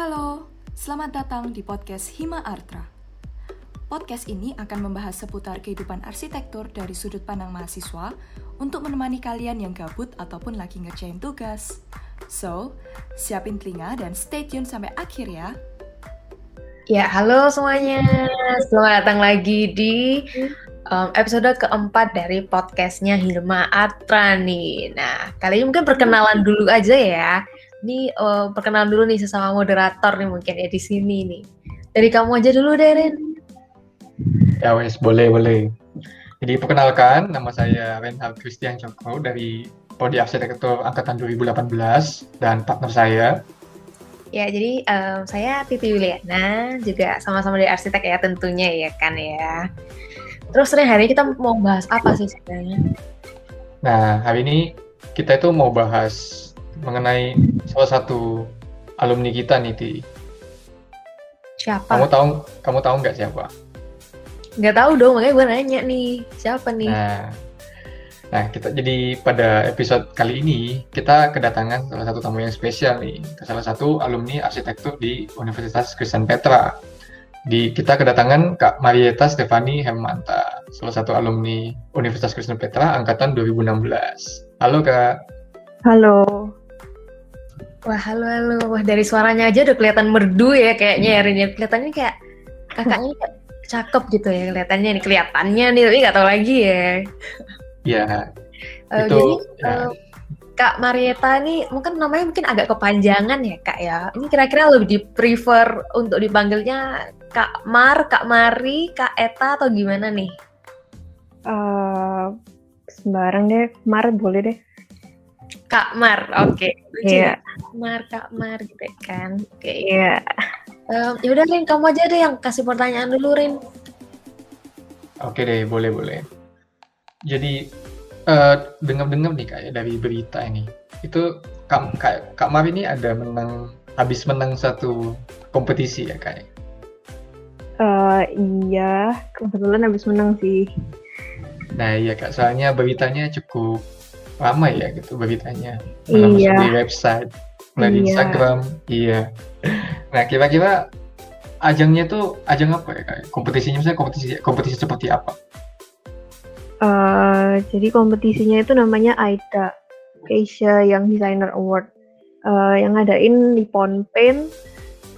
Halo, selamat datang di podcast Hima Artra. Podcast ini akan membahas seputar kehidupan arsitektur dari sudut pandang mahasiswa untuk menemani kalian yang gabut ataupun lagi ngerjain tugas. So, siapin telinga dan stay tune sampai akhir ya. Ya, halo semuanya. Selamat datang lagi di um, episode keempat dari podcastnya Hilma Atra nih. Nah, kali ini mungkin perkenalan dulu aja ya. Ini uh, perkenalan dulu nih sesama moderator nih mungkin ya di sini nih. Dari kamu aja dulu, Deren. Ya wes, boleh, boleh. Jadi perkenalkan, nama saya Reinhard Christian Cokro dari Prodi Arsitektur Angkatan 2018 dan partner saya. Ya, jadi um, saya Titi Yuliana, juga sama-sama dari arsitek ya tentunya ya kan ya. Terus Ren, hari ini kita mau bahas apa sih sebenarnya? Nah, hari ini kita itu mau bahas mengenai salah satu alumni kita nih, Ti. Siapa? Kamu tahu kamu tahu nggak siapa? Nggak tahu dong, makanya gue nanya nih, siapa nih? Nah, nah kita jadi pada episode kali ini kita kedatangan salah satu tamu yang spesial nih, salah satu alumni arsitektur di Universitas Kristen Petra. Di kita kedatangan Kak Marieta Stefani Hermanta, salah satu alumni Universitas Kristen Petra angkatan 2016. Halo Kak. Halo. Wah, halo halo. Wah, dari suaranya aja udah kelihatan merdu ya kayaknya ya Rin. ya. Kelihatannya kayak kakaknya kayak cakep gitu ya kelihatannya nih kelihatannya nih tapi nggak tahu lagi ya. Iya. Uh, itu jadi ya. uh, Kak Marieta ini mungkin namanya mungkin agak kepanjangan ya Kak ya. Ini kira-kira lebih di prefer untuk dipanggilnya Kak Mar, Kak Mari, Kak Eta atau gimana nih? Uh, sembarang deh, Mar boleh deh. Kak Mar, oke. Iya. Kak Mar, Kak Mar gitu kan. Oke. Iya. Um, ya udah Rin, kamu aja deh yang kasih pertanyaan dulu Rin. Oke deh, boleh boleh. Jadi eh, dengar-dengar nih kayak dari berita ini, itu Kak, Kak, Kak Mar ini ada menang habis menang satu kompetisi ya kayak. Uh, iya, kebetulan habis menang sih. Nah iya kak, soalnya beritanya cukup ramai ya gitu beritanya. Malah Iya. di website, mulai di Iya. Instagram, iya. Nah kira-kira ajangnya tuh ajang apa ya kak? Kompetisinya misalnya kompetisi kompetisi seperti apa? Uh, jadi kompetisinya itu namanya AIDA, Asia Young Designer Award. Uh, yang ngadain Nippon Paint.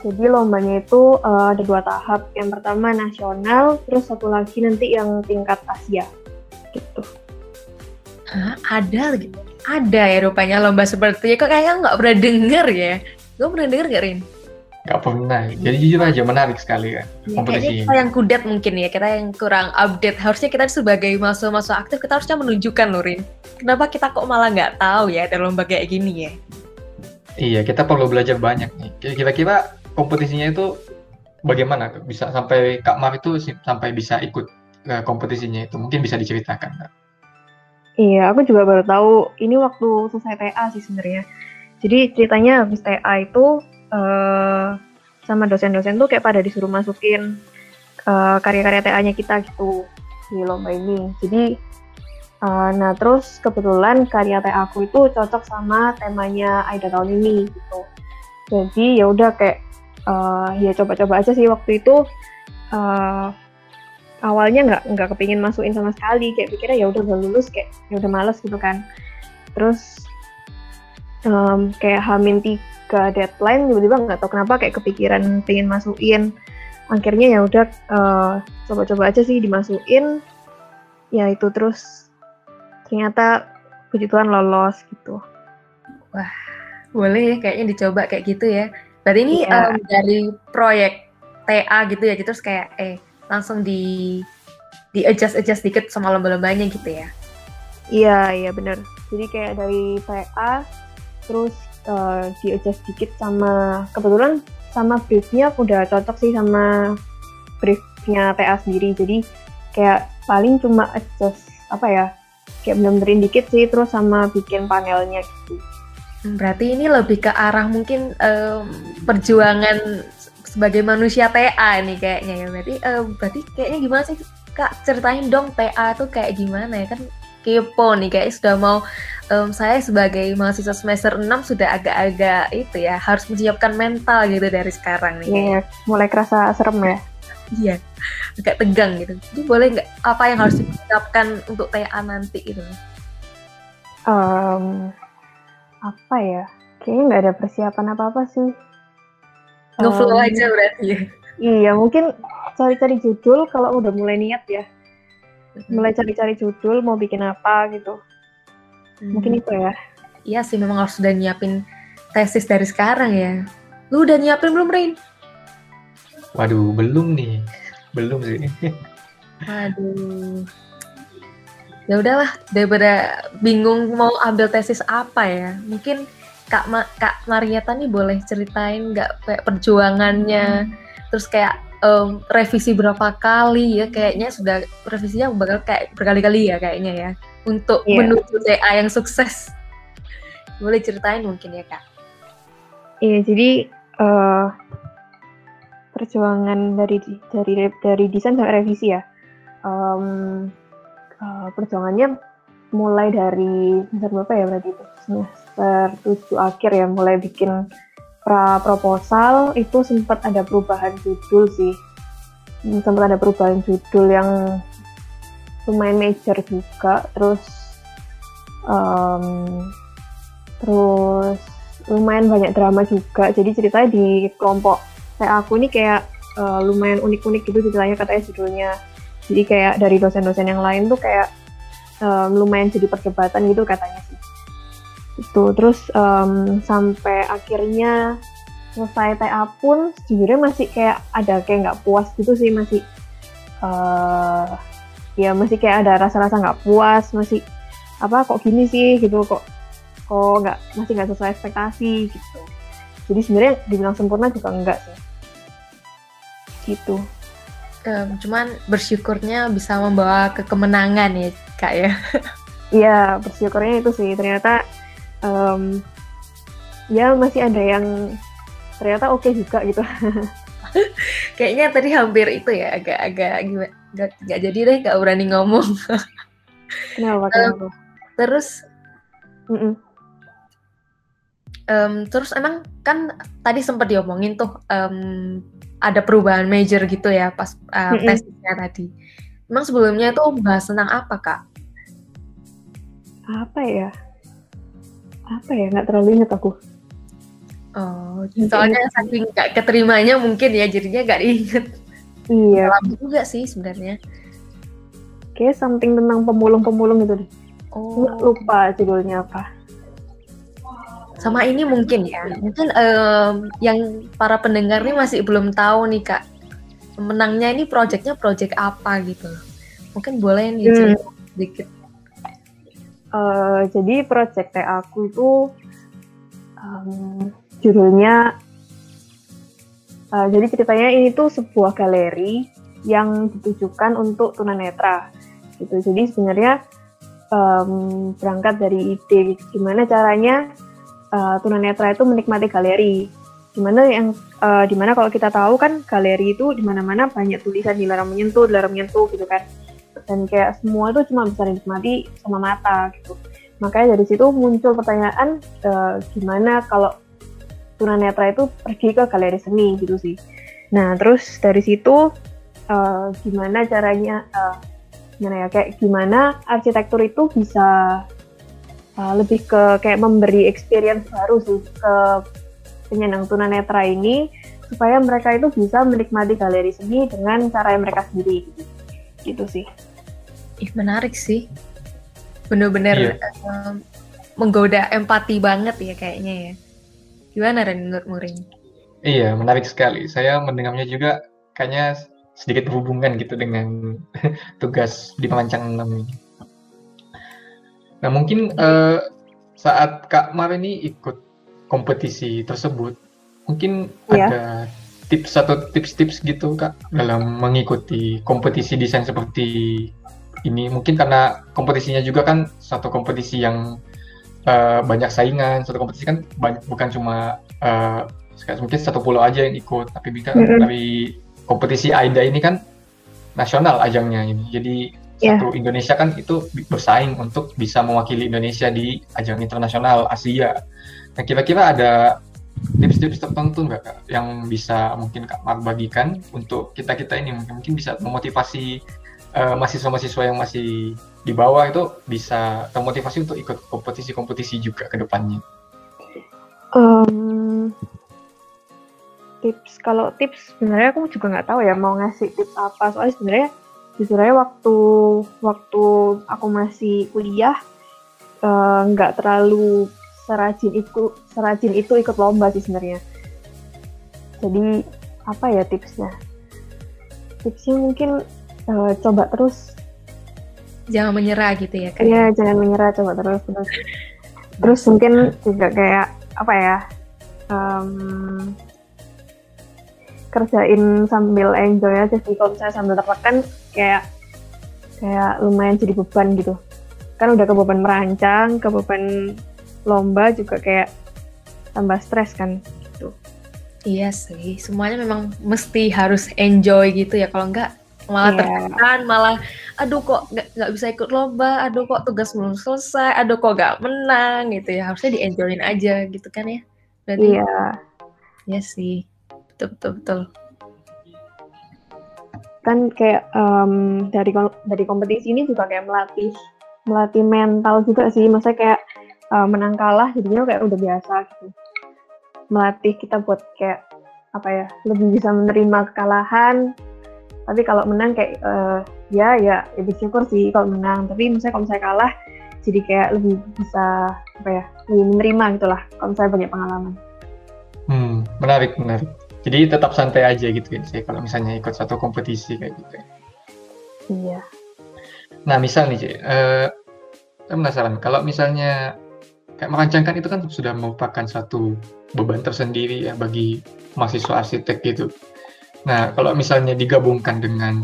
Jadi lombanya itu uh, ada dua tahap. Yang pertama nasional, terus satu lagi nanti yang tingkat Asia. Hah, ada lagi? Ada ya rupanya lomba seperti Kok kayaknya nggak pernah denger ya? Gue pernah denger gak Rin? Gak pernah. Jadi jujur aja menarik sekali kan Ya, kompetisi kita yang kudet mungkin ya, kita yang kurang update. Harusnya kita sebagai mahasiswa-mahasiswa aktif, kita harusnya menunjukkan loh Rin. Kenapa kita kok malah nggak tahu ya ada lomba kayak gini ya? Iya, kita perlu belajar banyak nih. Kira-kira kompetisinya itu bagaimana bisa sampai Kak Mar itu sampai bisa ikut ke kompetisinya itu? Mungkin bisa diceritakan. Kak. Iya, aku juga baru tahu ini waktu selesai TA sih sebenarnya. Jadi ceritanya habis TA itu eh sama dosen-dosen tuh kayak pada disuruh masukin eh, karya-karya TA-nya kita gitu di lomba ini. Jadi eh, nah terus kebetulan karya TA aku itu cocok sama temanya Aida tahun ini gitu. Jadi ya udah kayak eh, ya coba-coba aja sih waktu itu eh, awalnya nggak nggak kepingin masukin sama sekali. Kayak pikirnya ya udah udah lulus kayak ya udah males gitu kan. Terus em, kayak hamin tiga deadline tiba-tiba nggak tahu kenapa kayak kepikiran pengen masukin. Akhirnya ya udah eh, coba-coba aja sih dimasukin. Ya itu terus ternyata puji Tuhan lolos gitu. Boleh ya, kayaknya dicoba kayak gitu ya. Berarti ini Iya. em, dari proyek TA gitu ya, terus kayak eh langsung di di adjust adjust dikit sama lomba-lombanya gitu ya. iya iya bener. Jadi kayak dari TA terus eh, di adjust dikit sama kebetulan sama briefnya udah cocok sih sama briefnya TA sendiri. Jadi kayak paling cuma adjust apa ya kayak bener-benerin dikit sih terus sama bikin panelnya gitu. Hmm, Berarti ini lebih ke arah mungkin em, perjuangan sebagai manusia TA nih kayaknya ya. Berarti em, berarti kayaknya gimana sih Kak ceritain dong TA tuh kayak gimana ya kan kepo nih kayak sudah mau um, saya sebagai mahasiswa semester 6 sudah agak-agak itu ya harus menyiapkan mental gitu dari sekarang nih. Iya, mulai kerasa serem ya. Iya, agak tegang gitu. Jadi boleh nggak apa yang harus dipersiapkan untuk TA nanti itu? Um, apa ya? Kayaknya nggak ada persiapan apa-apa sih. Ngeflow Um, aja berarti ya. Iya, mungkin cari-cari judul kalau udah mulai niat ya. Mulai cari-cari judul mau bikin apa gitu. Hmm. Mungkin itu ya. Iya sih memang harus sudah nyiapin tesis dari sekarang ya. Lu udah nyiapin belum, Rain? Waduh, belum nih. Belum sih. Waduh. Ya udahlah, daripada bingung mau ambil tesis apa ya. Mungkin Kak Ma Kak Marieta nih boleh ceritain nggak kayak perjuangannya, terus kayak em, revisi berapa kali ya kayaknya sudah revisinya bakal kayak berkali-kali ya kayaknya ya untuk Iya. menuju TA yang sukses. Boleh ceritain mungkin ya Kak? Iya, jadi eh, perjuangan dari dari dari desain sampai revisi ya. Em, eh, perjuangannya mulai dari semester berapa ya berarti itu semester tujuh akhir ya mulai bikin pra proposal itu sempat ada perubahan judul sih. Hmm, sempat ada perubahan judul yang lumayan major juga terus em, terus lumayan banyak drama juga. Jadi ceritanya di kelompok kayak aku ini kayak eh, lumayan unik-unik gitu ceritanya katanya judulnya. Jadi kayak dari dosen-dosen yang lain tuh kayak em, lumayan jadi perdebatan gitu katanya sih itu terus em, sampai akhirnya selesai TA pun sejujurnya masih kayak ada kayak nggak puas gitu sih masih eh ya masih kayak ada rasa-rasa nggak puas masih apa kok gini sih? gitu kok kok nggak masih nggak sesuai ekspektasi gitu. Jadi sebenarnya dibilang sempurna juga enggak sih. Gitu. Em, cuman bersyukurnya bisa membawa ke kemenangan ya Kak ya. Iya, bersyukurnya itu sih. Ternyata em, ya masih ada yang ternyata oke juga gitu. Kayaknya tadi hampir itu ya agak-agak gimana nggak nggak jadi deh nggak berani ngomong. Kenapa? Kenapa? Terus Mm-mm. em, terus emang kan tadi sempat diomongin tuh em, ada perubahan major gitu ya pas uh, Mm-mm. tesisnya tadi. Emang sebelumnya itu bahas tentang apa kak? Apa ya? Apa ya? Nggak terlalu ingat aku. Oh, soalnya saking nggak keterimanya mungkin ya jadinya nggak diinget. Iya, Lama juga sih sebenarnya. kayak something tentang pemulung-pemulung gitu deh. Nggak Oh, lupa judulnya apa. sama ini mungkin ya. Mungkin em, yang para pendengar nih masih belum tahu nih kak. Menangnya ini projectnya project apa gitu. Mungkin boleh nih Hmm. sedikit. Eh, jadi project TA aku itu em, judulnya eh, jadi ceritanya ini tuh sebuah galeri yang ditujukan untuk tunanetra gitu. Jadi sebenarnya em, berangkat dari ide gimana caranya eh, tunanetra itu menikmati galeri. Gimana yang eh, di mana kalau kita tahu kan galeri itu di mana-mana banyak tulisan dilarang menyentuh dilarang menyentuh gitu kan dan kayak semua itu cuma bisa dinikmati sama mata gitu. Makanya dari situ muncul pertanyaan eh, gimana kalau tunanetra itu pergi ke galeri seni gitu sih. Nah terus dari situ eh, gimana caranya eh, gimana ya kayak gimana arsitektur itu bisa eh, lebih ke kayak memberi experience baru sih ke penyandang tunanetra ini supaya mereka itu bisa menikmati galeri seni dengan cara yang mereka sendiri gitu sih. Ih, menarik sih. Bener-bener Iya. em, menggoda empati banget ya kayaknya ya. Gimana Ren menurutmu Ren? Iya, menarik sekali. Saya mendengarnya juga kayaknya sedikit berhubungan gitu dengan tugas di perancang 6 ini. Nah, mungkin eh, saat Kak Mar ini ikut kompetisi tersebut, mungkin Iya. ada tips atau tips-tips gitu Kak dalam mengikuti kompetisi desain seperti ini. Mungkin karena kompetisinya juga kan satu kompetisi yang eh, banyak saingan, satu kompetisi kan banyak, bukan cuma Kayak mungkin satu pulau aja yang ikut tapi bisa Mm-mm. tapi kompetisi AIDA ini kan nasional ajangnya ini jadi Yeah. satu Indonesia kan itu bersaing untuk bisa mewakili Indonesia di ajang internasional Asia. Nah, kira-kira ada tips-tips tertentu nggak Kak yang bisa mungkin Kak Mar bagikan untuk kita-kita ini mungkin, mungkin bisa memotivasi eh, mahasiswa-mahasiswa yang masih di bawah itu bisa termotivasi untuk ikut kompetisi-kompetisi juga ke depannya. Em, tips kalau tips sebenarnya aku juga nggak tahu ya mau ngasih tips apa. Soalnya sebenarnya aja waktu waktu aku masih kuliah eh, nggak terlalu serajin itu serajin itu ikut lomba sih sebenarnya. Jadi apa ya tipsnya? Tipsnya mungkin eh, coba terus Jangan menyerah gitu ya kan? Iya, jangan menyerah, coba terus terus. Terus mungkin juga kayak apa ya? em, kerjain sambil enjoy aja sih. Kalau misalnya sambil tertekan kayak kayak lumayan jadi beban gitu. Kan udah ke beban merancang, ke beban lomba juga kayak tambah stres kan gitu. Iya sih, semuanya memang mesti harus enjoy gitu ya. Kalau enggak malah Iya. tertekan, malah aduh kok nggak bisa ikut lomba, aduh kok tugas belum selesai, aduh kok nggak menang gitu ya. Harusnya di enjoyin aja gitu kan ya. Berarti Iya, iya sih. Betul betul betul. kan kayak em, dari dari kompetisi ini juga kayak melatih melatih mental juga sih maksudnya kayak eh, menang kalah jadinya kayak udah biasa gitu melatih kita buat kayak apa ya lebih bisa menerima kekalahan tapi kalau menang kayak eh, ya ya ya bersyukur sih kalau menang tapi misalnya kalau misalnya kalah jadi kayak lebih bisa apa ya lebih menerima gitu lah kalau misalnya banyak pengalaman Hmm, menarik, menarik. Jadi tetap santai aja gitu ya, sih kalau misalnya ikut satu kompetisi kayak gitu. ya. iya Nah, misal nih, Cik, eh, saya penasaran, kalau misalnya kayak merancangkan itu kan sudah merupakan satu beban tersendiri ya bagi mahasiswa arsitek gitu. Nah, kalau misalnya digabungkan dengan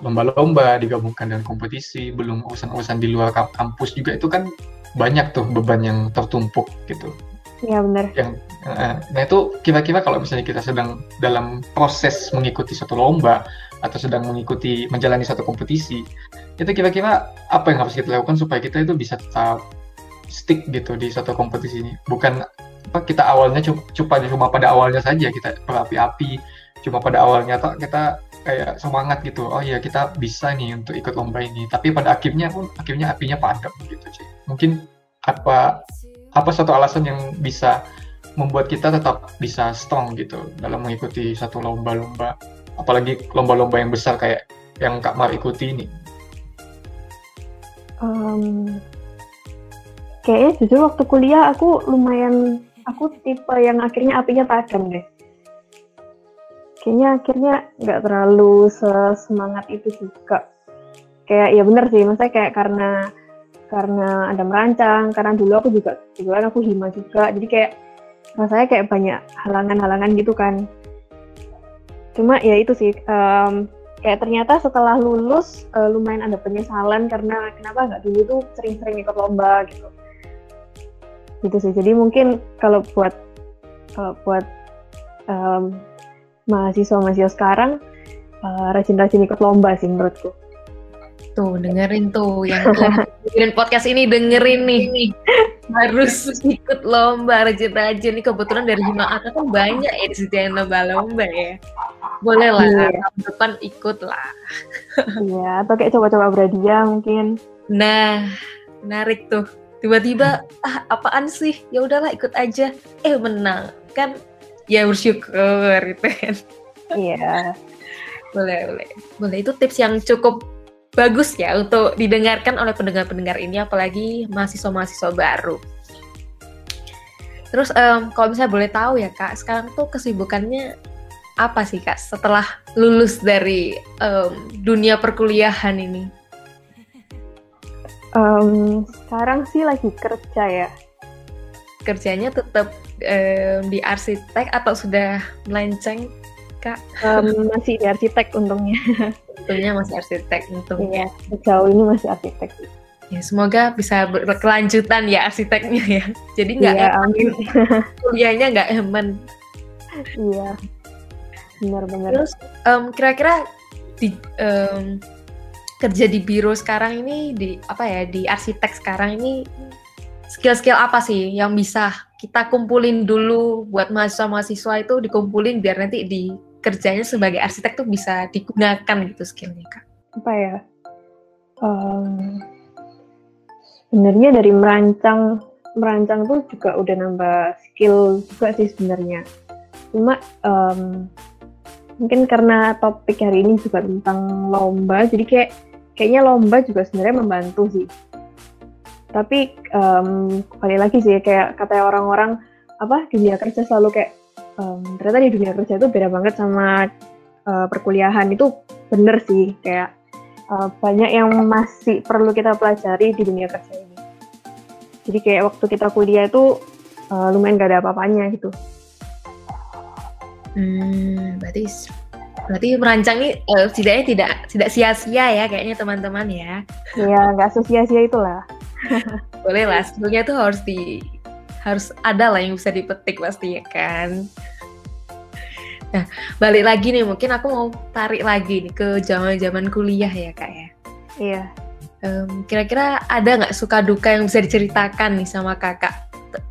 lomba-lomba, digabungkan dengan kompetisi, belum urusan-urusan di luar kamp- kampus juga itu kan banyak tuh beban yang tertumpuk gitu. iya benar. Yang eh, nah itu kira-kira kalau misalnya kita sedang dalam proses mengikuti satu lomba atau sedang mengikuti menjalani satu kompetisi itu kira-kira apa yang harus kita lakukan supaya kita itu bisa tetap stick gitu di satu kompetisi ini? Bukan apa kita awalnya cuma cuma pada awalnya saja kita berapi-api cuma pada awalnya tak kita kayak semangat gitu. Oh ya kita bisa nih untuk ikut lomba ini. Tapi pada akhirnya pun akhirnya apinya padam gitu sih mungkin apa apa satu alasan yang bisa membuat kita tetap bisa strong gitu dalam mengikuti satu lomba-lomba? Apalagi lomba-lomba yang besar kayak yang Kak Mar ikuti ini. Em, kayaknya jujur waktu kuliah aku lumayan aku tipe yang akhirnya apinya padam deh. Kayaknya akhirnya nggak terlalu semangat itu juga. Kayak ya bener sih, maksudnya kayak karena karena ada merancang, karena dulu aku juga kebetulan aku hima juga, jadi kayak rasanya kayak banyak halangan-halangan gitu kan. Cuma ya itu sih, em, kayak ternyata setelah lulus eh, lumayan ada penyesalan karena kenapa nggak dulu tuh sering-sering ikut lomba gitu gitu sih jadi mungkin kalau buat kalau buat em, mahasiswa-mahasiswa sekarang eh, rajin-rajin ikut lomba sih menurutku Tuh, dengerin tuh yang dengerin podcast ini dengerin nih. Harus ikut lomba rajin-rajin nih kebetulan dari Himaat kan banyak ya di yang lomba-lomba ya. Boleh lah, Iya. tahun depan ikut lah. Iya, atau kayak coba-coba berhadiah mungkin Nah, menarik tuh. Tiba-tiba ah apaan sih? Ya udahlah ikut aja. Eh menang. Kan ya bersyukur gitu kan. iya Boleh, boleh. Boleh itu tips yang cukup bagus ya untuk didengarkan oleh pendengar-pendengar ini apalagi mahasiswa-mahasiswa baru. Terus em, kalau misalnya boleh tahu ya Kak, sekarang tuh kesibukannya apa sih Kak setelah lulus dari em, dunia perkuliahan ini? Em, sekarang sih lagi kerja ya Kerjanya tetap em, di arsitek atau sudah melenceng? Em, masih di arsitek untungnya Tentunya masih arsitek untungnya. iya sejauh ini masih arsitek Ya, semoga bisa ber- berkelanjutan ya arsiteknya ya. Jadi nggak eman, amin kuliahnya nggak eman. iya benar-benar Terus kira-kira di em, kerja di biro sekarang ini di apa ya di arsitek sekarang ini skill-skill apa sih yang bisa kita kumpulin dulu buat mahasiswa-mahasiswa itu dikumpulin biar nanti di kerjanya sebagai arsitek tuh bisa digunakan gitu skillnya kak? Apa ya? Um, sebenarnya dari merancang merancang tuh juga udah nambah skill juga sih sebenarnya. Cuma um, mungkin karena topik hari ini juga tentang lomba, jadi kayak kayaknya lomba juga sebenarnya membantu sih tapi um, kembali lagi sih kayak kata orang-orang apa dunia kerja selalu kayak um, ternyata di dunia kerja itu beda banget sama uh, perkuliahan. Itu bener sih kayak uh, banyak yang masih perlu kita pelajari di dunia kerja ini. Jadi kayak waktu kita kuliah itu uh, lumayan gak ada apa-apanya gitu. Hmm berarti berarti merancang ini uh, setidaknya tidak tidak sia-sia ya kayaknya teman-teman ya. Iya nggak sia-sia itulah boleh lah sebetulnya tuh harus di harus ada lah yang bisa dipetik pasti ya kan? Nah balik lagi nih mungkin aku mau tarik lagi nih ke zaman zaman kuliah ya kak ya. Iya. Um, kira-kira ada nggak suka duka yang bisa diceritakan nih sama kakak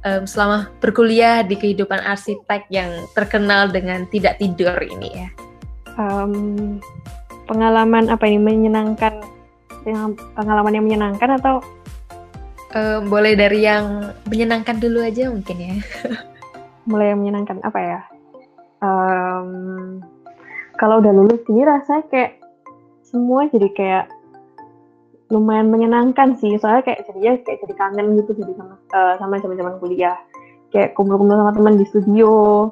um, selama berkuliah di kehidupan arsitek yang terkenal dengan tidak tidur ini ya? Um, pengalaman apa ini menyenangkan pengalaman yang menyenangkan atau Uh, boleh dari yang menyenangkan dulu aja mungkin ya. Mulai yang menyenangkan apa ya? Um, kalau udah lulus ini rasanya kayak semua jadi kayak lumayan menyenangkan sih. Soalnya kayak jadinya kayak jadi kangen gitu jadi sama uh, sama zaman-zaman kuliah. Kayak kumpul-kumpul sama teman di studio,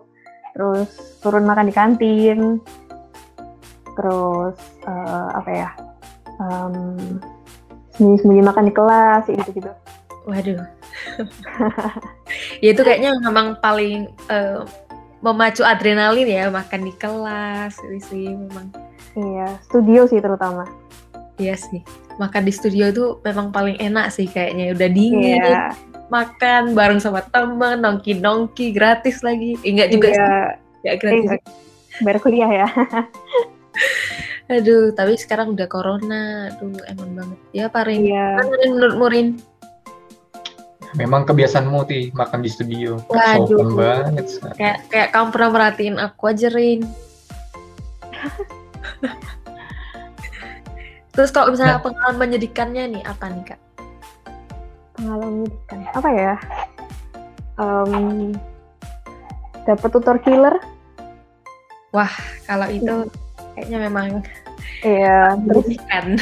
terus turun makan di kantin, terus uh, apa ya? Um, sembunyi-sembunyi makan di kelas gitu-gitu. Waduh. ya itu kayaknya memang paling uh, memacu adrenalin ya makan di kelas ini sih memang. Iya, studio sih terutama. Iya sih. Makan di studio itu memang paling enak sih kayaknya udah dingin. Iya. Makan bareng sama teman, nongki-nongki gratis lagi. Eh, enggak juga iya. sih. Ya gratis. Eh, bayar kuliah ya. Aduh, tapi sekarang udah corona. Aduh, emang banget. Ya, Parin. Iya. Mana menurut Murin? Memang kebiasaanmu ti makan di studio. Waduh. banget. Kayak kayak kamu pernah merhatiin aku aja, Rin. Terus kalau misalnya nah. pengalaman menyedihkannya nih, apa nih, Kak? Pengalaman menyedihkan. Apa ya? Um, dapat tutor killer. Wah, kalau itu kayaknya memang iya terus kan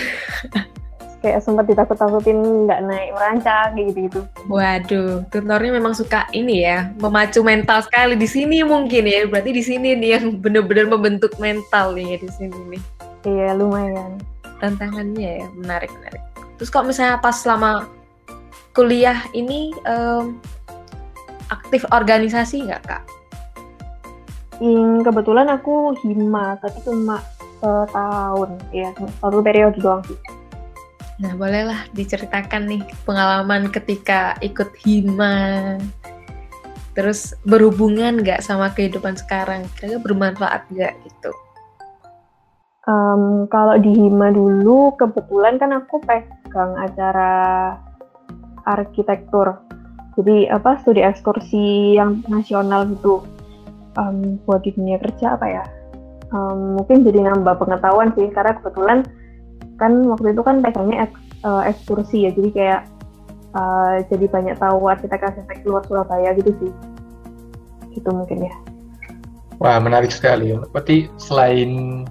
kayak sempat ditakut-takutin nggak naik merancang gitu gitu waduh tutornya memang suka ini ya memacu mental sekali. Di sini mungkin ya berarti di sini nih yang benar-benar membentuk mental nih ya di sini nih. Iya lumayan. Tantangannya ya menarik menarik. Terus kok misalnya pas selama kuliah ini um, aktif organisasi nggak kak Hmm, kebetulan aku hima, tapi cuma setahun, ya satu periode doang sih. Nah, bolehlah diceritakan nih pengalaman ketika ikut hima. Terus berhubungan nggak sama kehidupan sekarang? Kira-kira bermanfaat nggak gitu? Um, kalau di hima dulu, kebetulan kan aku pegang acara arsitektur. Jadi apa studi ekskursi yang nasional gitu um, buat di dunia kerja apa ya? Um, mungkin jadi nambah pengetahuan sih karena kebetulan kan waktu itu kan pegangnya eks, uh, ekskursi ya jadi kayak uh, jadi banyak tahu arsitek-arsitek luar Surabaya gitu sih. Gitu mungkin ya. Wah menarik sekali. Berarti selain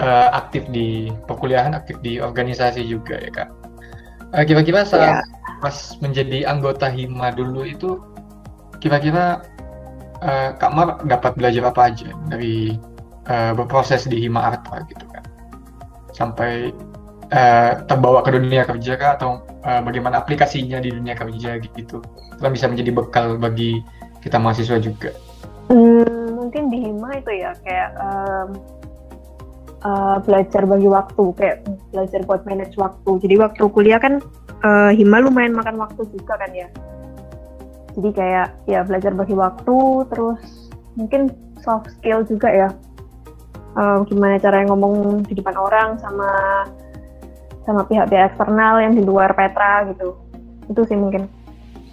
uh, aktif di perkuliahan aktif di organisasi juga ya kak? Uh, kira-kira saat yeah. pas menjadi anggota hima dulu itu kira-kira uh, Kak Mar dapat belajar apa aja dari uh, berproses di Hima Artra gitu kan. Sampai uh, terbawa ke dunia kerja kah atau uh, bagaimana aplikasinya di dunia kerja gitu. Kan bisa menjadi bekal bagi kita mahasiswa juga. Hmm, mungkin di Hima itu ya kayak um, uh, belajar bagi waktu kayak belajar buat manage waktu. Jadi waktu kuliah kan uh, Hima lumayan makan waktu juga kan ya jadi kayak ya belajar bagi waktu terus mungkin soft skill juga ya um, gimana cara ngomong di depan orang sama sama pihak-pihak eksternal yang di luar Petra gitu. Itu sih mungkin.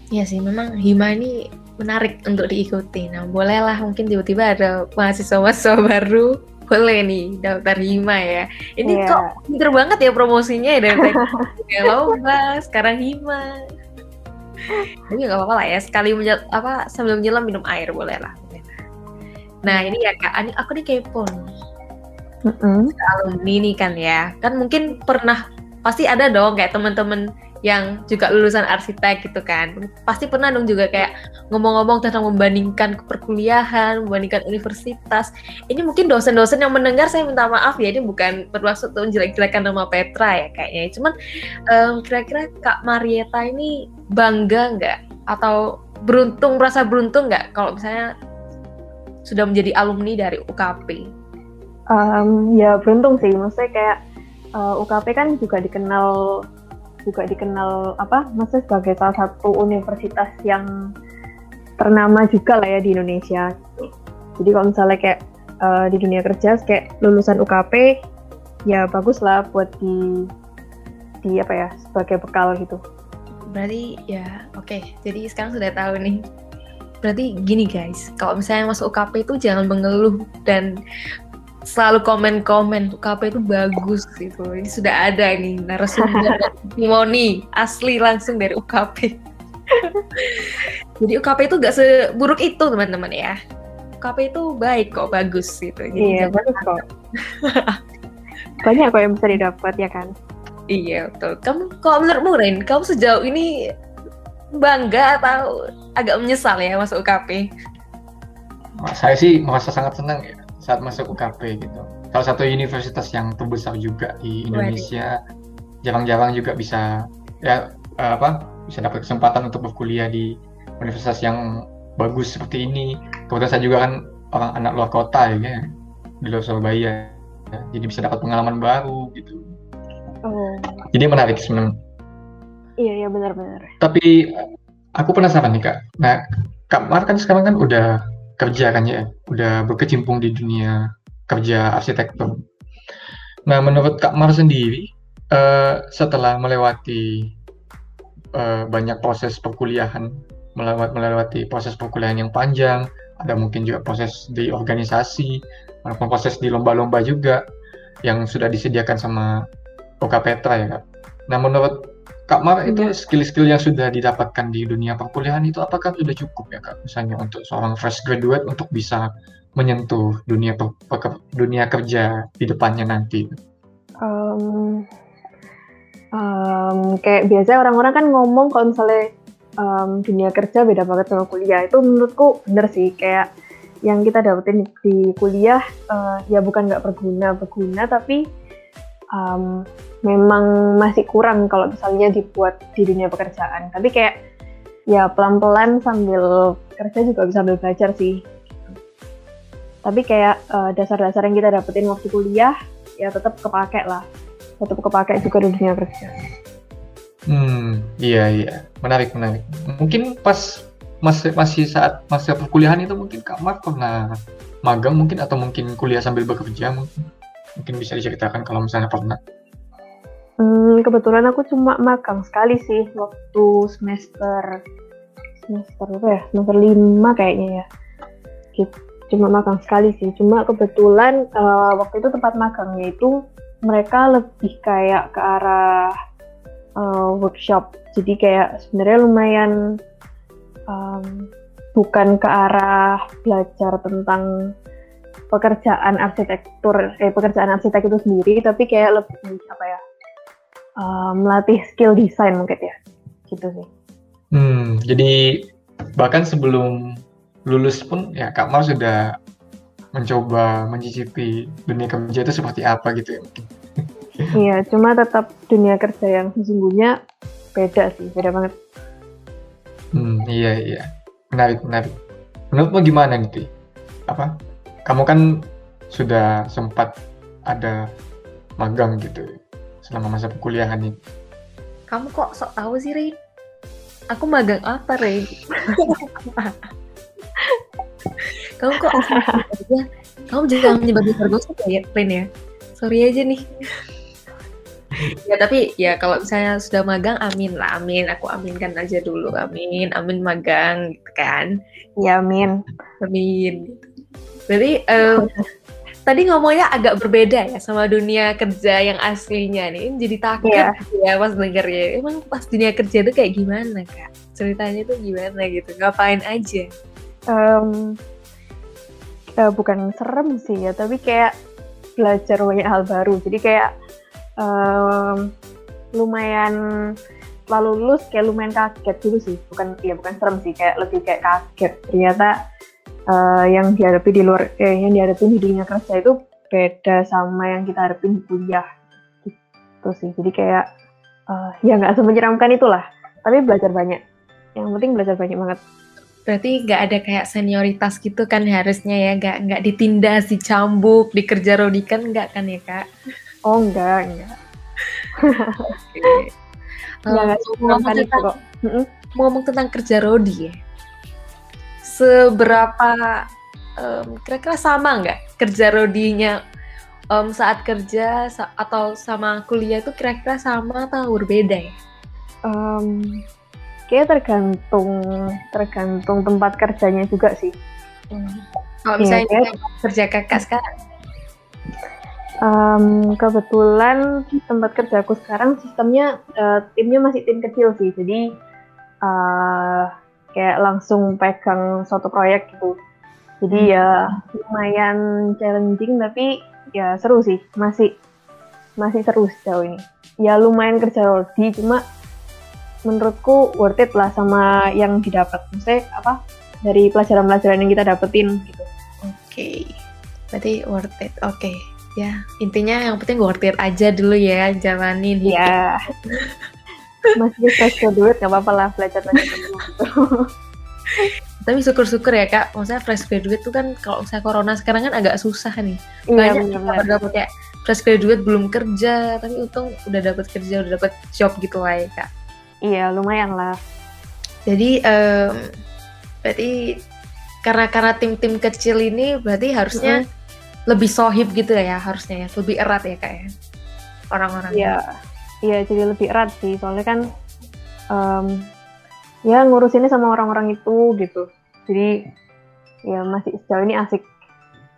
Iya sih, memang Hima ini menarik untuk diikuti. Nah, bolehlah mungkin tiba-tiba ada mahasiswa-mahasiswa baru boleh nih daftar Hima ya. Ini Iya. kok pinter banget ya promosinya ya dari tadi. lomba, sekarang Hima. Tapi nggak apa-apa lah ya, sekali menyel, apa sambil menyelam minum air boleh lah. Nah ini ya kak, Ani- aku nih kepo nih. Mm-mm. alumni nih kan ya kan mungkin pernah pasti ada dong kayak teman-teman yang juga lulusan arsitek gitu kan pasti pernah dong juga kayak ngomong-ngomong tentang membandingkan perkuliahan membandingkan universitas ini mungkin dosen-dosen yang mendengar saya minta maaf ya ini bukan bermaksud untuk jelek-jelekan nama Petra ya kayaknya cuman em, kira-kira Kak Marieta ini bangga nggak atau beruntung merasa beruntung nggak kalau misalnya sudah menjadi alumni dari UKP Um, ya beruntung sih, maksudnya kayak uh, UKP kan juga dikenal juga dikenal apa, maksudnya sebagai salah satu universitas yang ternama juga lah ya di Indonesia. Jadi kalau misalnya kayak uh, di dunia kerja kayak lulusan UKP, ya bagus lah buat di di apa ya sebagai bekal gitu. Berarti ya oke. Jadi sekarang sudah tahu nih. Berarti gini guys, kalau misalnya masuk UKP itu jangan mengeluh dan selalu komen-komen UKP itu bagus gitu. Ini sudah ada nih narasumber testimoni asli langsung dari UKP. Jadi UKP itu gak seburuk itu teman-teman ya. UKP itu baik kok, bagus gitu. Jadi Iya bagus kok. Banyak kok yang bisa didapat ya kan. Iya betul. Kamu kalau menurutmu Ren, kamu sejauh ini bangga atau agak menyesal ya masuk UKP? Saya sih merasa sangat senang ya saat masuk UKP gitu. Salah satu universitas yang terbesar juga di Indonesia. Jarang-jarang juga bisa ya eh, apa bisa dapat kesempatan untuk berkuliah di universitas yang bagus seperti ini. Kebetulan saya juga kan orang anak luar kota ya, kan, di luar Surabaya. Ya, jadi bisa dapat pengalaman baru gitu. Oh Jadi menarik sebenarnya. iya iya benar-benar. Tapi aku penasaran nih kak. Nah, Kak Mar kan sekarang kan udah kerja kan ya, udah berkecimpung di dunia kerja arsitektur. Nah, menurut Kak Mar sendiri, eh, setelah melewati eh, banyak proses perkuliahan, melewat melewati proses perkuliahan yang panjang, ada mungkin juga proses di organisasi, maupun proses di lomba-lomba juga yang sudah disediakan sama OK Petra ya kak. Nah, menurut Kak Mar itu skill-skill yang sudah didapatkan di dunia perkuliahan itu apakah sudah cukup ya Kak? Misalnya untuk seorang fresh graduate untuk bisa menyentuh dunia per- dunia kerja di depannya nanti. Em, em, kayak biasanya orang-orang kan ngomong kalau misalnya em, dunia kerja beda banget sama kuliah itu menurutku bener sih kayak yang kita dapetin di kuliah eh, ya bukan nggak berguna berguna tapi em, memang masih kurang kalau misalnya dibuat di dunia pekerjaan tapi kayak ya pelan-pelan sambil kerja juga bisa sambil belajar sih tapi kayak eh, dasar-dasar yang kita dapetin waktu kuliah ya tetap kepake lah tetap kepake juga di dunia kerja Hmm, iya iya, menarik menarik. Mungkin pas masih masih saat masa perkuliahan itu mungkin Kak Mar pernah magang mungkin atau mungkin kuliah sambil bekerja mungkin. Mungkin bisa diceritakan kalau misalnya pernah. Hmm, kebetulan aku cuma magang sekali sih waktu semester semester apa ya? Semester lima kayaknya ya. Gitu. Cuma magang sekali sih. Cuma kebetulan eh, waktu itu tempat magangnya itu mereka lebih kayak ke arah eh, workshop. Jadi kayak sebenarnya lumayan em, bukan ke arah belajar tentang pekerjaan arsitektur eh pekerjaan arsitek itu sendiri tapi kayak lebih apa ya eh, melatih skill desain mungkin ya gitu sih Hmm, jadi bahkan sebelum lulus pun ya Kak Mar sudah mencoba mencicipi dunia kerja itu seperti apa gitu ya mungkin. iya cuma tetap dunia kerja yang sesungguhnya beda sih beda banget Hmm, iya iya. Menarik menarik. Menurutmu gimana nih? Ti? Apa? Kamu kan sudah sempat ada magang gitu selama masa perkuliahan ini. Kamu kok sok tahu sih, Rin? Aku magang apa, Rin? kamu kok aja? Kamu jangan menyebar-nyebar gosip ya, Rin ya? Sorry aja nih. ya tapi ya kalau misalnya sudah magang amin lah amin aku aminkan aja dulu amin amin magang gitu kan Ya, Min. amin berarti eh, tadi ngomongnya agak berbeda ya sama dunia kerja yang aslinya nih jadi takut Iya. ya pas dengernya emang pas dunia kerja itu kayak gimana kak ceritanya tuh gimana gitu ngapain aja Em, eh, bukan serem sih ya, tapi kayak belajar banyak hal baru. Jadi kayak em, lumayan lalu lulus kayak lumayan kaget dulu sih. Bukan ya bukan serem sih, kayak lebih kayak kaget. Ternyata eh, yang dihadapi di luar eh, yang dihadapi di dunia kerja itu beda sama yang kita hadapin di kuliah. Gitu sih. Jadi kayak eh, ya nggak semenyeramkan itulah. Tapi belajar banyak. Yang penting belajar banyak banget. berarti nggak ada kayak senioritas gitu kan harusnya ya nggak nggak ditindas dicambuk dikerja rodikan nggak kan ya kak Oh enggak, enggak. Eh, enggak ngomong tentang kok. Ngomong tentang kerja rodi ya seberapa em, kira-kira sama nggak kerja rodinya? Em, saat kerja sa- atau sama kuliah itu kira-kira sama atau berbeda ya? Em, kayak tergantung tergantung tempat kerjanya juga sih. kalau Iya, misalnya kita kerja kakak sekarang? Em, kebetulan tempat kerjaku sekarang sistemnya eh, timnya masih tim kecil sih, jadi eh, kayak langsung pegang suatu proyek gitu. Jadi ya lumayan challenging tapi ya seru sih, masih masih seru sejauh ini. Ya lumayan kerja rodi, cuma menurutku worth it lah sama yang didapat. Maksudnya apa? Dari pelajaran-pelajaran yang kita dapetin gitu. Oke, berarti worth it. Oke, ya intinya yang penting worth it aja dulu ya, jalanin. Ya. Masih fresh graduate nggak apa-apa lah belajar belajar gitu. Tapi syukur-syukur ya kak, maksudnya fresh graduate tuh kan kalau misalnya corona sekarang kan agak susah nih. Iya Banyak benar. kabar kayak fresh graduate belum kerja, tapi untung udah dapat kerja, udah dapat job gitu lah ya kak. Iya lumayan lah. Jadi em, berarti karena karena tim-tim kecil ini berarti harusnya lebih sohib gitu ya harusnya ya, lebih erat ya kak ya orang-orang. Iya. Iya jadi lebih erat sih soalnya kan em, ya ngurusinnya sama orang-orang itu gitu. Jadi ya masih sejauh ini asik.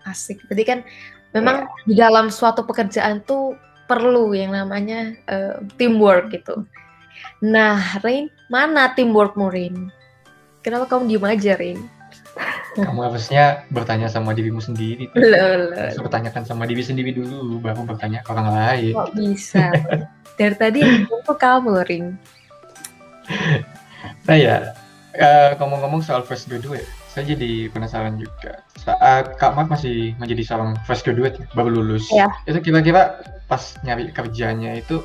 Asik. Berarti kan memang di dalam suatu pekerjaan tuh perlu yang namanya eh, teamwork gitu. Nah, Rain, mana teamworkmu, Rain? Kenapa kamu diem aja, Rain? Kamu harusnya bertanya sama dirimu sendiri. Loh, bertanyakan sama diri sendiri dulu, baru bertanya ke orang lain. kok bisa? Dari tadi tuh kamu, Rain. Nah ya, eh, ngomong-ngomong soal fresh graduate, saya jadi penasaran juga. Saat Kak Mark masih menjadi seorang fresh graduate, ya, baru lulus, Iya. itu kira-kira pas nyari kerjanya itu,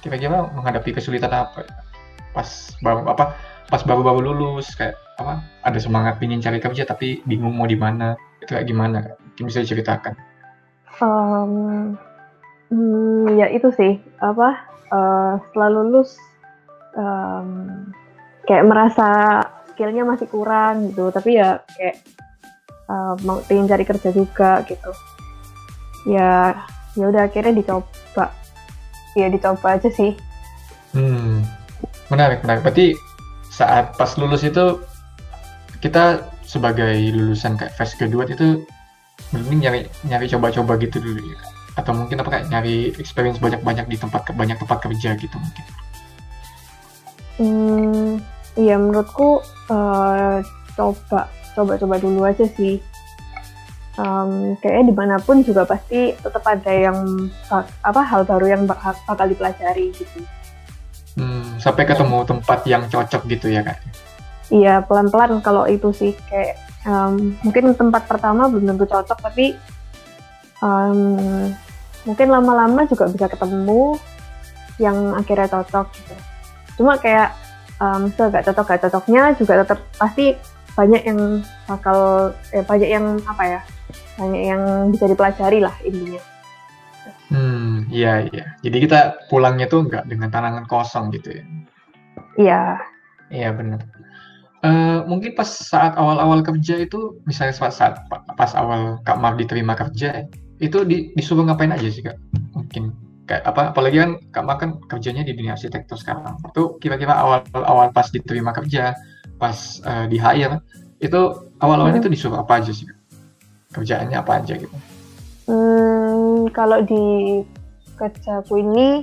kira-kira menghadapi kesulitan apa? ya? Pas baru apa? Pas baru-baru lulus, kayak apa? Ada semangat ingin cari kerja tapi bingung mau di mana? Itu kayak gimana? Mungkin bisa diceritakan. Em, hmm, ya itu sih apa eh, setelah lulus em, kayak merasa skillnya masih kurang gitu tapi ya kayak eh, mau pengen cari kerja juga gitu ya ya udah akhirnya dicoba ya dicoba aja sih Hmm, menarik, menarik. Berarti saat pas lulus itu kita sebagai lulusan kayak fresh graduate itu mending nyari nyari coba-coba gitu dulu ya. Atau mungkin apa kayak nyari experience banyak-banyak di tempat banyak tempat kerja gitu mungkin. Hmm, iya menurutku eh, coba coba-coba dulu aja sih. Em, kayaknya di mana pun juga pasti tetap ada yang apa hal baru yang bak- bakal dipelajari gitu. Hmm, sampai ketemu tempat yang cocok gitu ya kak. Iya pelan-pelan kalau itu sih kayak em, mungkin tempat pertama belum tentu cocok tapi em, mungkin lama-lama juga bisa ketemu yang akhirnya cocok gitu. Cuma kayak em gak cocok gak cocoknya juga tetap pasti banyak yang bakal eh, banyak yang apa ya banyak yang bisa dipelajari lah intinya. Hmm, iya iya. Jadi kita pulangnya tuh nggak dengan tangan kosong gitu ya. Iya. Iya benar. Eh, mungkin pas saat awal-awal kerja itu, misalnya saat, saat pas awal Kak Mar diterima kerja, itu di- disuruh ngapain aja sih Kak? Mungkin kayak apa apalagi kan Kak Mak kan kerjanya di dunia arsitektur sekarang itu kira-kira awal-awal pas diterima kerja pas uh, di hire itu awal-awalnya hmm. itu disuruh apa aja sih kerjaannya apa aja gitu hmm, kalau di kerjaku ini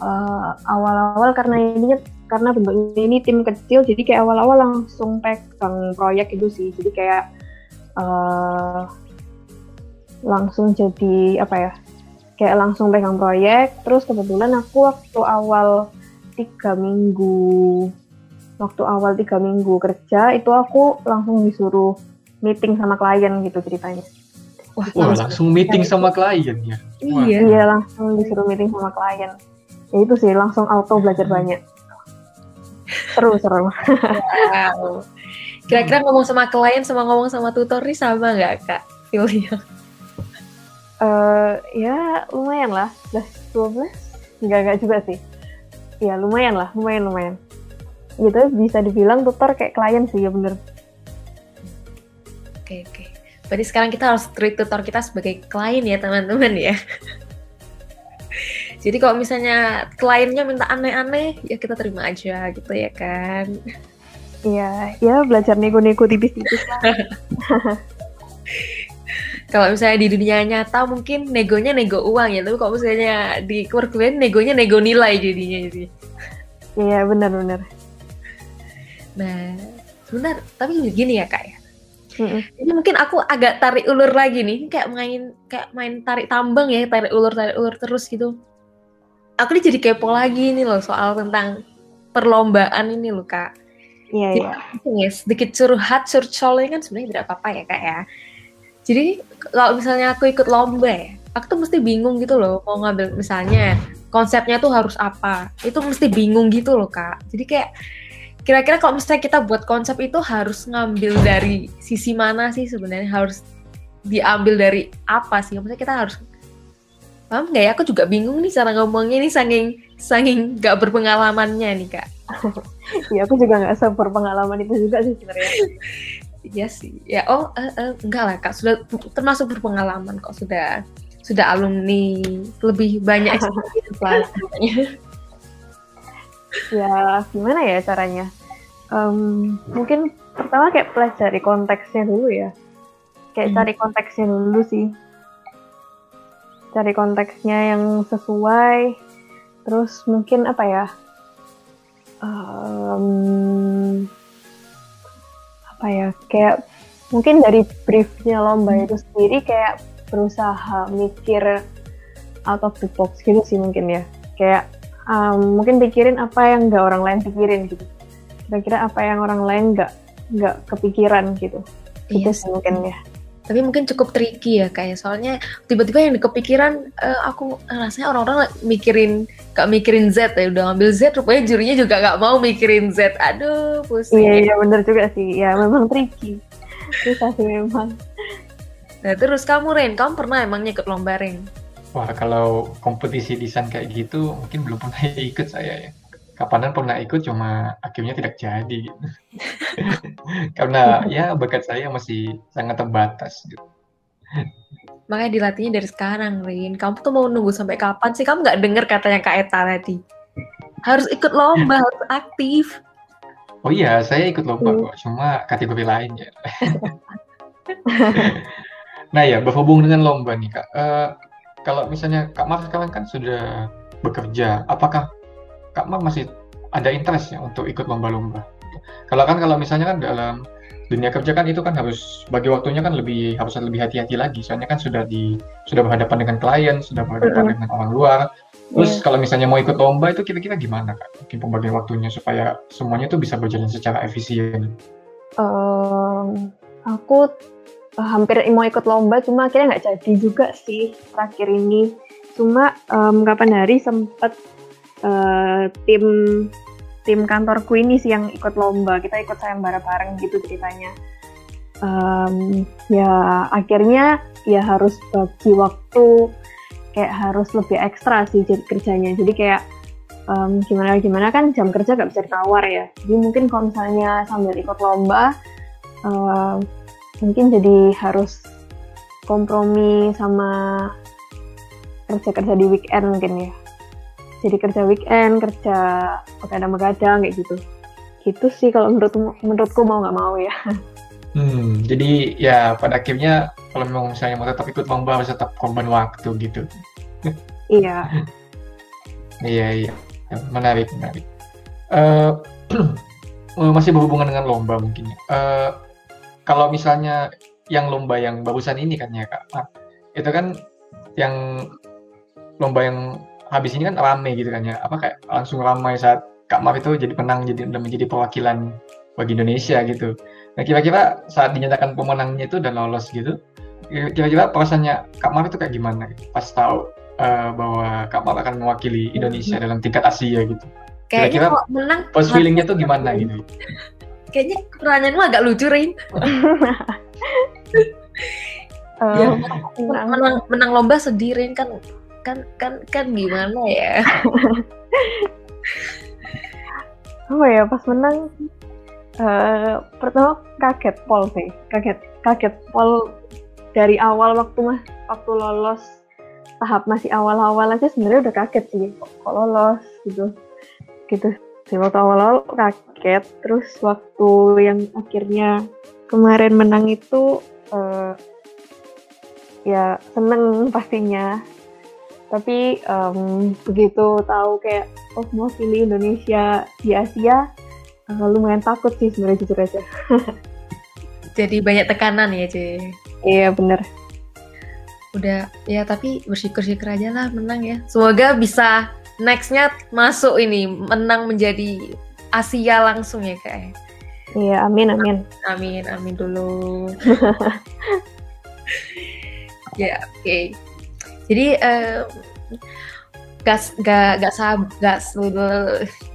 uh, awal-awal karena ini karena bentuknya ini tim kecil jadi kayak awal-awal langsung pegang proyek itu sih. Jadi kayak uh, langsung jadi apa ya kayak langsung pegang proyek. Terus kebetulan aku waktu awal tiga minggu waktu awal tiga minggu kerja itu aku langsung disuruh meeting sama klien gitu ceritanya Wah, Wah langsung meeting sama klien ya? Iya, iya langsung disuruh meeting sama klien. Ya itu sih langsung auto belajar banyak. Seru seru. Wow. Kira-kira ngomong sama klien sama ngomong sama tutor nih sama nggak kak feelnya? Uh, ya lumayan lah, plus 12 Enggak, enggak juga sih. Ya lumayan lah, lumayan lumayan. Gitu bisa dibilang tutor kayak klien sih ya bener. Oke oke. Berarti sekarang kita harus treat tutor kita sebagai klien ya teman-teman ya. Jadi kalau misalnya kliennya minta aneh-aneh, ya kita terima aja gitu ya kan. Iya, ya belajar nego-nego tipis-tipis lah. kalau misalnya di dunia nyata mungkin negonya nego uang ya, tapi kalau misalnya di workplace negonya nego nilai jadinya jadi. Iya benar-benar. Nah, sebentar, tapi gini ya kak ya. Mm-hmm. Jadi mungkin aku agak tarik ulur lagi nih, kayak main kayak main tarik tambang ya, tarik ulur tarik ulur terus gitu. Aku nih jadi kepo lagi nih loh soal tentang perlombaan ini loh kak Iya, iya. Ya, sedikit curhat, curcolnya kan sebenarnya tidak apa-apa ya kak ya. Jadi kalau misalnya aku ikut lomba ya, aku tuh mesti bingung gitu loh mau ngambil misalnya konsepnya tuh harus apa. Itu mesti bingung gitu loh kak. Jadi kayak kira-kira kalau misalnya kita buat konsep itu harus ngambil dari sisi mana sih sebenarnya harus diambil dari apa sih? Maksudnya kita harus paham nggak ya? Aku juga bingung nih cara ngomongnya ini saking saking gak berpengalamannya nih kak. Iya aku juga nggak pengalaman itu juga sih sebenarnya. Iya sih. Ya oh uh, uh, enggak lah kak sudah termasuk berpengalaman kok sudah sudah alumni lebih banyak experience lah. Ya gimana ya caranya? Um, mungkin pertama kayak pelajari konteksnya dulu ya. Kayak hmm. cari konteksnya dulu sih. Cari konteksnya yang sesuai. Terus mungkin apa ya? um, apa ya kayak mungkin dari briefnya lomba hmm. itu sendiri kayak berusaha mikir out of the box gitu sih mungkin ya kayak um, mungkin pikirin apa yang nggak orang lain pikirin gitu. Kira-kira apa yang orang lain nggak nggak kepikiran gitu. Gitu yes. Sih. mungkin ya. Tapi mungkin cukup tricky ya kayak soalnya tiba-tiba yang kepikiran uh, aku rasanya orang-orang mikirin gak mikirin Z ya. Udah ngambil Z rupanya jurinya juga gak mau mikirin Z. Aduh pusing. Iya iya bener juga sih. Ya memang tricky. Susah sih memang. Nah terus kamu Ren kamu pernah emangnya ikut lomba Ren wah kalau kompetisi desain kayak gitu mungkin belum pernah ikut saya ya kapanan pernah ikut cuma akhirnya tidak jadi gitu. karena ya bakat saya masih sangat terbatas gitu. Makanya dilatihnya dari sekarang, Rin. Kamu tuh mau nunggu sampai kapan sih? Kamu nggak dengar katanya Kak Eta tadi? Harus ikut lomba, harus aktif. Oh iya, saya ikut lomba kok, cuma kategori lain ya. nah ya, berhubung dengan lomba nih Kak. Uh, kalau misalnya Kak Mar sekarang kan sudah bekerja, apakah Kak Mar masih ada interest ya untuk ikut lomba-lomba. Kalau kan kalau misalnya kan dalam dunia kerja kan itu kan harus bagi waktunya kan lebih harus lebih hati-hati lagi. Soalnya kan sudah di sudah berhadapan dengan klien, sudah berhadapan mm -hmm. dengan orang luar. Terus yeah. kalau misalnya mau ikut lomba itu kira-kira gimana kak? Mungkin pembagian waktunya supaya semuanya itu bisa berjalan secara efisien. Um, aku hampir mau ikut lomba, cuma akhirnya nggak jadi juga sih terakhir ini. Cuma um, kapan hari sempat uh, tim tim kantorku ini sih yang ikut lomba. Kita ikut sayembara bareng gitu ceritanya. Um, ya akhirnya ya harus bagi waktu kayak harus lebih ekstra sih kerjanya. Jadi kayak um, gimana gimana kan jam kerja gak bisa ditawar ya. Jadi mungkin kalau misalnya sambil ikut lomba uh, mungkin jadi harus kompromi sama kerja-kerja di weekend mungkin ya. Jadi kerja weekend, kerja begadang-begadang kayak gitu. Gitu sih kalau menurutmu menurutku mau nggak mau ya. Hmm, jadi ya pada akhirnya kalau memang misalnya mau tetap ikut lomba harus tetap korban waktu gitu. Iya. Iya iya, Ya, menarik menarik. Eh, masih berhubungan dengan lomba mungkin. ya. Kalau misalnya yang lomba yang barusan ini kan ya kak, Ah, itu kan yang lomba yang habis ini kan rame gitu kan ya, apa kayak langsung ramai saat Kak Mar itu jadi menang jadi dan menjadi perwakilan bagi Indonesia gitu. Nah kira-kira saat dinyatakan pemenangnya itu dan lolos gitu, kira-kira perasaannya Kak Mar itu kayak gimana gitu? Pas tahu eh, bahwa Kak Mar akan mewakili Indonesia dalam tingkat Asia gitu. Kira-kira menang, feelingnya tuh gimana gitu? Kayaknya pertanyaanmu agak lucu, Rin. Eh, Ya, menang. menang, menang lomba sedih, Rin. Kan, kan, kan, kan gimana ya? apa ya pas menang eh pertama kaget pol sih kaget kaget pol dari awal waktu mah waktu lolos tahap masih awal-awal aja sebenarnya udah kaget sih kok, kok lolos gitu gitu sih waktu awal-awal kaget terus waktu yang akhirnya kemarin menang itu eh, ya seneng pastinya tapi em, begitu tahu kayak oh mau pilih Indonesia di Asia eh, lumayan takut sih sebenarnya jujur aja Jadi banyak tekanan ya, Ci. iya bener Udah, ya tapi bersyukur-syukur aja lah menang ya. Semoga bisa nextnya masuk ini, menang menjadi Asia langsung ya, Kak. iya amin amin Amin, amin dulu. ya, oke. Jadi eh gas gak gak sab gak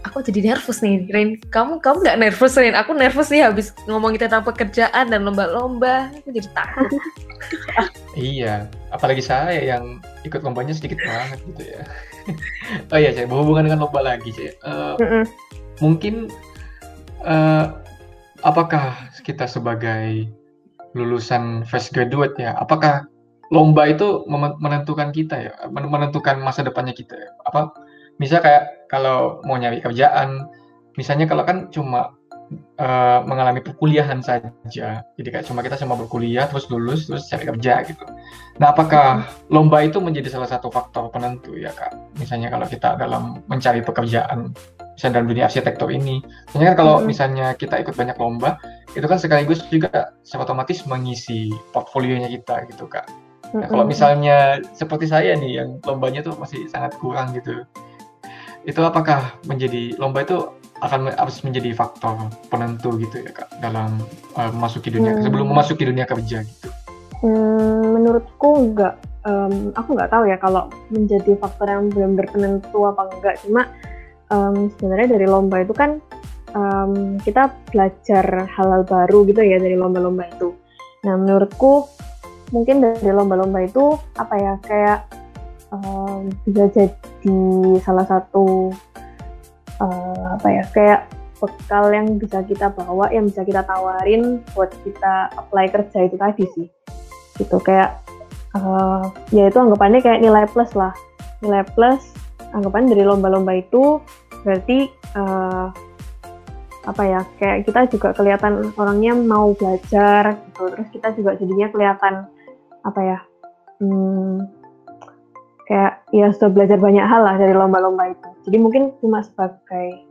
aku jadi nervous nih Rin kamu kamu nggak nervous Rin aku nervous nih habis ngomongin tentang pekerjaan dan lomba-lomba aku jadi takut Iya, apalagi saya yang ikut lombanya sedikit banget gitu ya. oh iya, saya berhubungan dengan lomba lagi, saya. Eh, Mm-mm. mungkin eh, apakah kita sebagai lulusan fresh graduate ya, apakah lomba itu menentukan kita ya, men- menentukan masa depannya kita ya? Apa misal kayak kalau mau nyari kerjaan, misalnya kalau kan cuma eh, mengalami perkuliahan saja, jadi kayak cuma kita cuma berkuliah terus lulus terus cari kerja gitu. Nah, apakah lomba itu menjadi salah satu faktor penentu ya kak? Misalnya kalau kita dalam mencari pekerjaan, misalnya dalam dunia arsitektur ini, misalnya kan kalau misalnya kita ikut banyak lomba, itu kan sekaligus juga secara otomatis mengisi portfolionya kita gitu kak. Nah, kalau misalnya seperti saya nih yang lombanya tuh masih sangat kurang gitu, itu apakah menjadi lomba itu akan harus menjadi faktor penentu gitu ya kak dalam uh, memasuki dunia Hmm. sebelum memasuki dunia kerja gitu. Hmm, menurutku enggak Em, aku nggak tahu ya kalau menjadi faktor yang benar-benar penentu apa enggak cuma em, sebenarnya dari lomba itu kan em, kita belajar hal-hal baru gitu ya dari lomba-lomba itu nah menurutku mungkin dari lomba-lomba itu apa ya kayak em, bisa jadi salah satu eh, apa ya kayak bekal yang bisa kita bawa yang bisa kita tawarin buat kita apply kerja itu tadi sih. Gitu kayak eh, ya itu anggapannya kayak nilai plus lah. Nilai plus anggapan dari lomba-lomba itu berarti eh, apa ya kayak kita juga kelihatan orangnya mau belajar gitu. Terus kita juga jadinya kelihatan apa ya hmm, kayak ya sudah belajar banyak hal lah dari lomba-lomba itu. Jadi mungkin cuma sebagai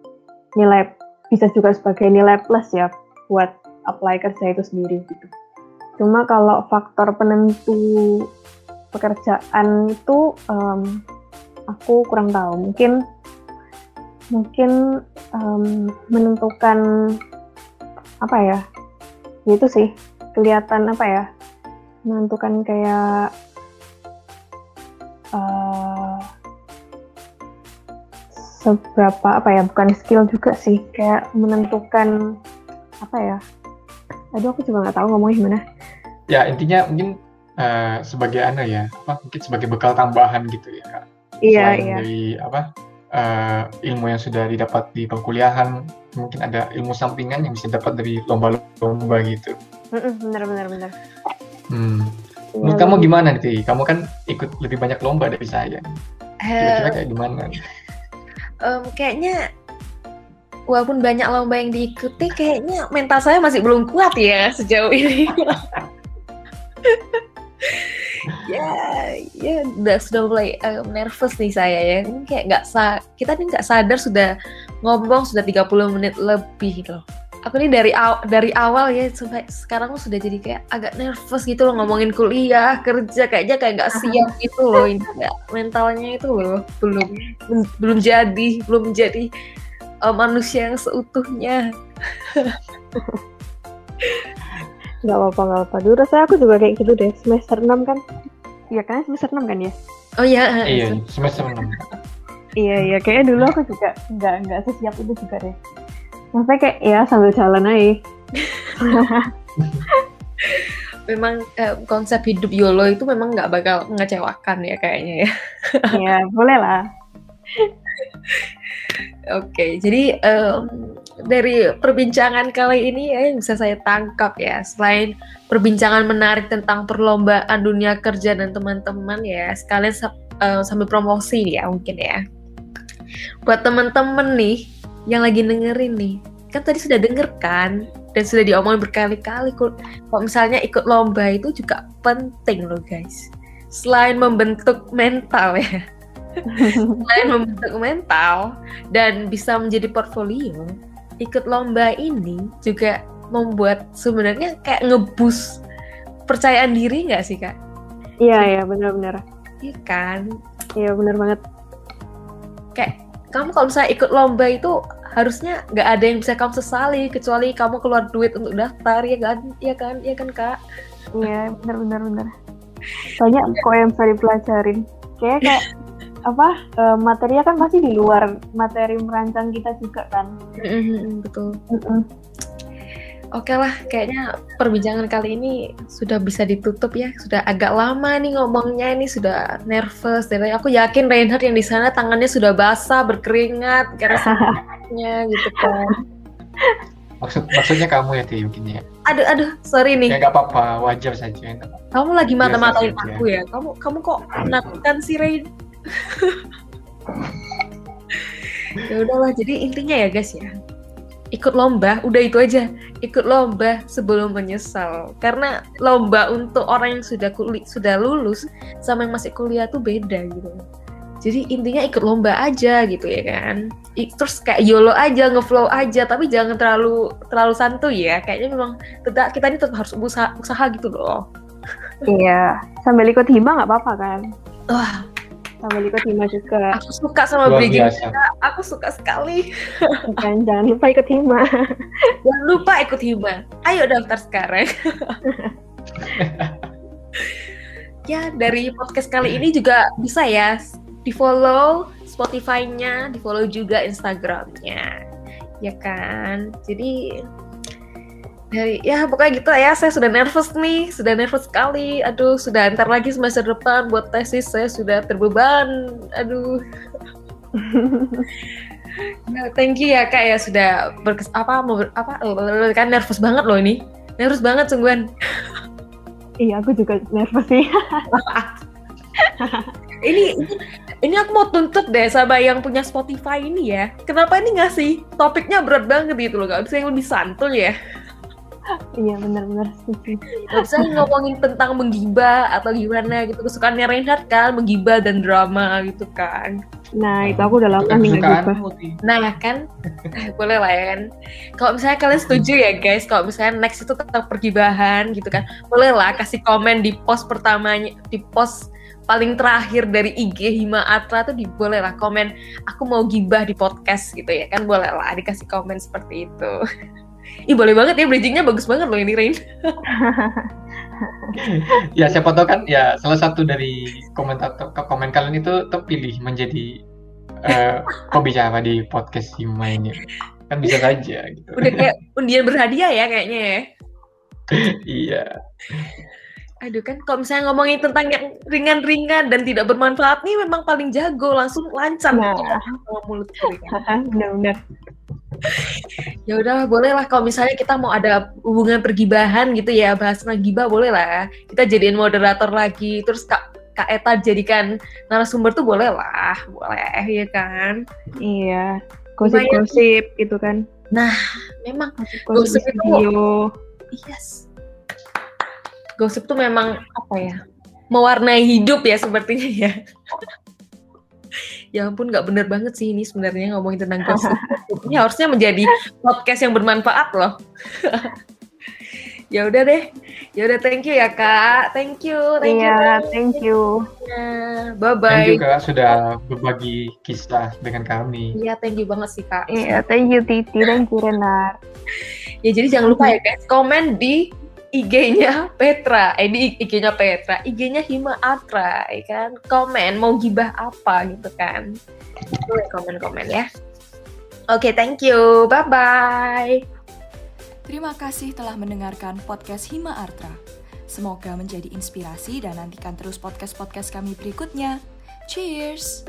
nilai bisa juga sebagai nilai plus ya buat apply kerja itu sendiri gitu. Cuma kalau faktor penentu pekerjaan itu em, aku kurang tahu. Mungkin mungkin em, menentukan apa ya? Ya itu sih kelihatan apa ya? Menentukan kayak seberapa apa ya bukan skill juga sih kayak menentukan apa ya aduh aku juga nggak tahu ngomongnya gimana Ya intinya mungkin uh, sebagai anu ya, apa mungkin sebagai bekal tambahan gitu ya kak. iya Selain iya dari apa uh, ilmu yang sudah didapat di perkuliahan, mungkin ada ilmu sampingan yang bisa dapat dari lomba-lomba gitu. Mm-mm, bener bener bener Hmm. Menurut Ya, kamu lebih- gimana nih? Kamu kan ikut lebih banyak lomba dari saya. Kira-kira kayak gimana? Em, kayaknya walaupun banyak lomba yang diikuti, kayaknya mental saya masih belum kuat ya sejauh ini. ya, ya udah sudah mulai em, nervous nih saya ya. Ini kayak nggak sa kita nih nggak sadar sudah ngomong sudah 30 menit lebih loh. Aku nih dari aw- dari awal ya sampai sekarang tuh sudah jadi kayak agak nervous gitu loh ngomongin kuliah, kerja kayaknya kayak nggak siap gitu loh ini mentalnya itu loh belum belum jadi, belum jadi eh, manusia yang seutuhnya. nggak apa-apa nggak apa dulu rasanya aku juga kayak gitu deh semester 6 kan? Iya kan semester 6 kan ya? Oh iya, Iya, semester 6. iya iya. Kayaknya dulu aku juga nggak nggak sesiap itu juga deh maksudnya kayak ya sambil jalan aja memang eh, konsep hidup YOLO itu memang nggak bakal mengecewakan ya kayaknya ya. ya boleh lah Oke, jadi em, dari perbincangan kali ini ya yang bisa saya tangkap ya, selain perbincangan menarik tentang perlombaan dunia kerja dan teman-teman ya, sekalian eh, sambil promosi ya mungkin ya. Buat teman-teman nih yang lagi dengerin nih, kan tadi sudah denger kan dan sudah diomongin berkali-kali kalau misalnya ikut lomba itu juga penting loh guys. Selain membentuk mental ya, selain membentuk mental dan bisa menjadi portfolio, ikut lomba ini juga membuat sebenarnya kayak ngebus percayaan diri nggak sih kak? iya iya benar-benar Iya kan? iya benar banget Kayak kamu kalau misalnya ikut lomba itu harusnya nggak ada yang bisa kamu sesali kecuali kamu keluar duit untuk daftar ya kan? Iya kan? Iya kan kak? iya benar-benar benar banyak kok yang bisa dipelajarin kayak kayak apa eh, materinya kan pasti di luar materi merancang kita juga kan Mm-mm, Betul. Mm-mm. Oke lah, kayaknya perbincangan kali ini sudah bisa ditutup ya. Sudah agak lama nih ngomongnya ini sudah nervous. Dan aku yakin Reinhard yang di sana tangannya sudah basah, berkeringat karena sakitnya gitu kan. Maksud maksudnya kamu ya, Ti, mungkin ya. Aduh, aduh, sorry Ya nih. nggak apa-apa, wajar saja. Kamu lagi mata-matain aku ya. Kamu kamu kok menakutkan sih Rein? ya udahlah, jadi intinya ya guys ya. Ikut lomba, udah itu aja. Ikut lomba sebelum menyesal. Karena lomba untuk orang yang sudah kuli, sudah lulus sama yang masih kuliah tuh beda gitu. Jadi intinya ikut lomba aja gitu ya kan. Terus kayak YOLO aja, ngeflow aja, tapi jangan terlalu terlalu santuy ya. Kayaknya memang tetap kita ini tetap harus usaha, usaha gitu loh. iya sambil ikut hima nggak apa-apa kan Wah, sambil ikut hima juga aku suka sama biasa. Aku suka sekali. kan jangan lupa ikut hima Jangan lupa ikut hima. Ayo daftar sekarang. ya, dari podcast kali ini juga bisa ya di follow Spotify-nya, di follow juga Instagram-nya. Ya kan? Jadi dari ya pokoknya gitu ya. Saya sudah nervous nih. Sudah nervous sekali. Aduh sudah ntar lagi semester depan buat tesis. Saya sudah terbeban. Aduh. Nah, thank you ya kak ya sudah berkes apa mau ber- apa eh, kan nervous banget loh ini. Nervous banget sungguhan. Iya aku juga nervous sih. Ini ini aku mau tuntut deh sama yang punya Spotify ini ya. Kenapa ini ngasih topiknya berat banget gitu loh gak bisa yang lebih santuy ya? Iya benar-benar. Setuju Gak bisa ngomongin tentang menggibah atau gimana gitu. Kesukaannya Reinhard kan menggibah dan drama gitu kan. Nah itu aku udah lama Bukan nih nggak. Nah kan, boleh lah ya kan. Kalau misalnya kalian setuju ya guys, kalau misalnya next itu tentang pergibahan gitu kan, boleh lah kasih komen di post pertamanya, di post paling terakhir dari IG Hima Atra tuh di, boleh lah komen, aku mau gibah di podcast gitu ya kan, boleh lah dikasih komen seperti itu. Ih boleh banget ya, bridgingnya bagus banget loh ini Rain. Ya siapa tahu kan ya salah satu dari komentator komen kalian itu terpilih menjadi eh pembicara di podcast Hima ini. Kan bisa saja gitu. Udah kayak undian berhadiah ya kayaknya ya. iya. Aduh kan, kalau misalnya ngomongin tentang yang ringan-ringan dan tidak bermanfaat nih memang paling jago, langsung lancar Nah. gitu sama mulut kan. benar-benar ya udah boleh lah kalau misalnya kita mau ada hubungan pergibahan gitu ya bahas tentang gibah boleh lah kita jadiin moderator lagi terus kak kak Eta jadikan narasumber tuh boleh lah boleh ya kan Iya. Gosip-gosip itu kan. memang Gosip Gosip itu- video. yes gosip tuh memang apa ya mewarnai hidup ya sepertinya ya. Ya ampun nggak bener banget sih ini sebenarnya ngomongin tentang gosip. Ini harusnya menjadi podcast yang bermanfaat loh. Ya udah deh. Ya udah thank you ya kak. Thank you thank you. Iya, thank you. bye Thank bye you Kak sudah berbagi kisah dengan kami. iya thank you banget sih kak. Iya, thank you Titi, thank you Renar. ya jadi jangan lupa ya guys komen di IG-nya Petra, eh di IG-nya Petra, IG-nya Hima Atra, ya kan? Komen mau gibah apa gitu kan? Komen-komen ya. Oke, thank you. Bye bye. Terima kasih telah mendengarkan podcast Hima Artra. Semoga menjadi inspirasi dan nantikan terus podcast-podcast kami berikutnya. Cheers!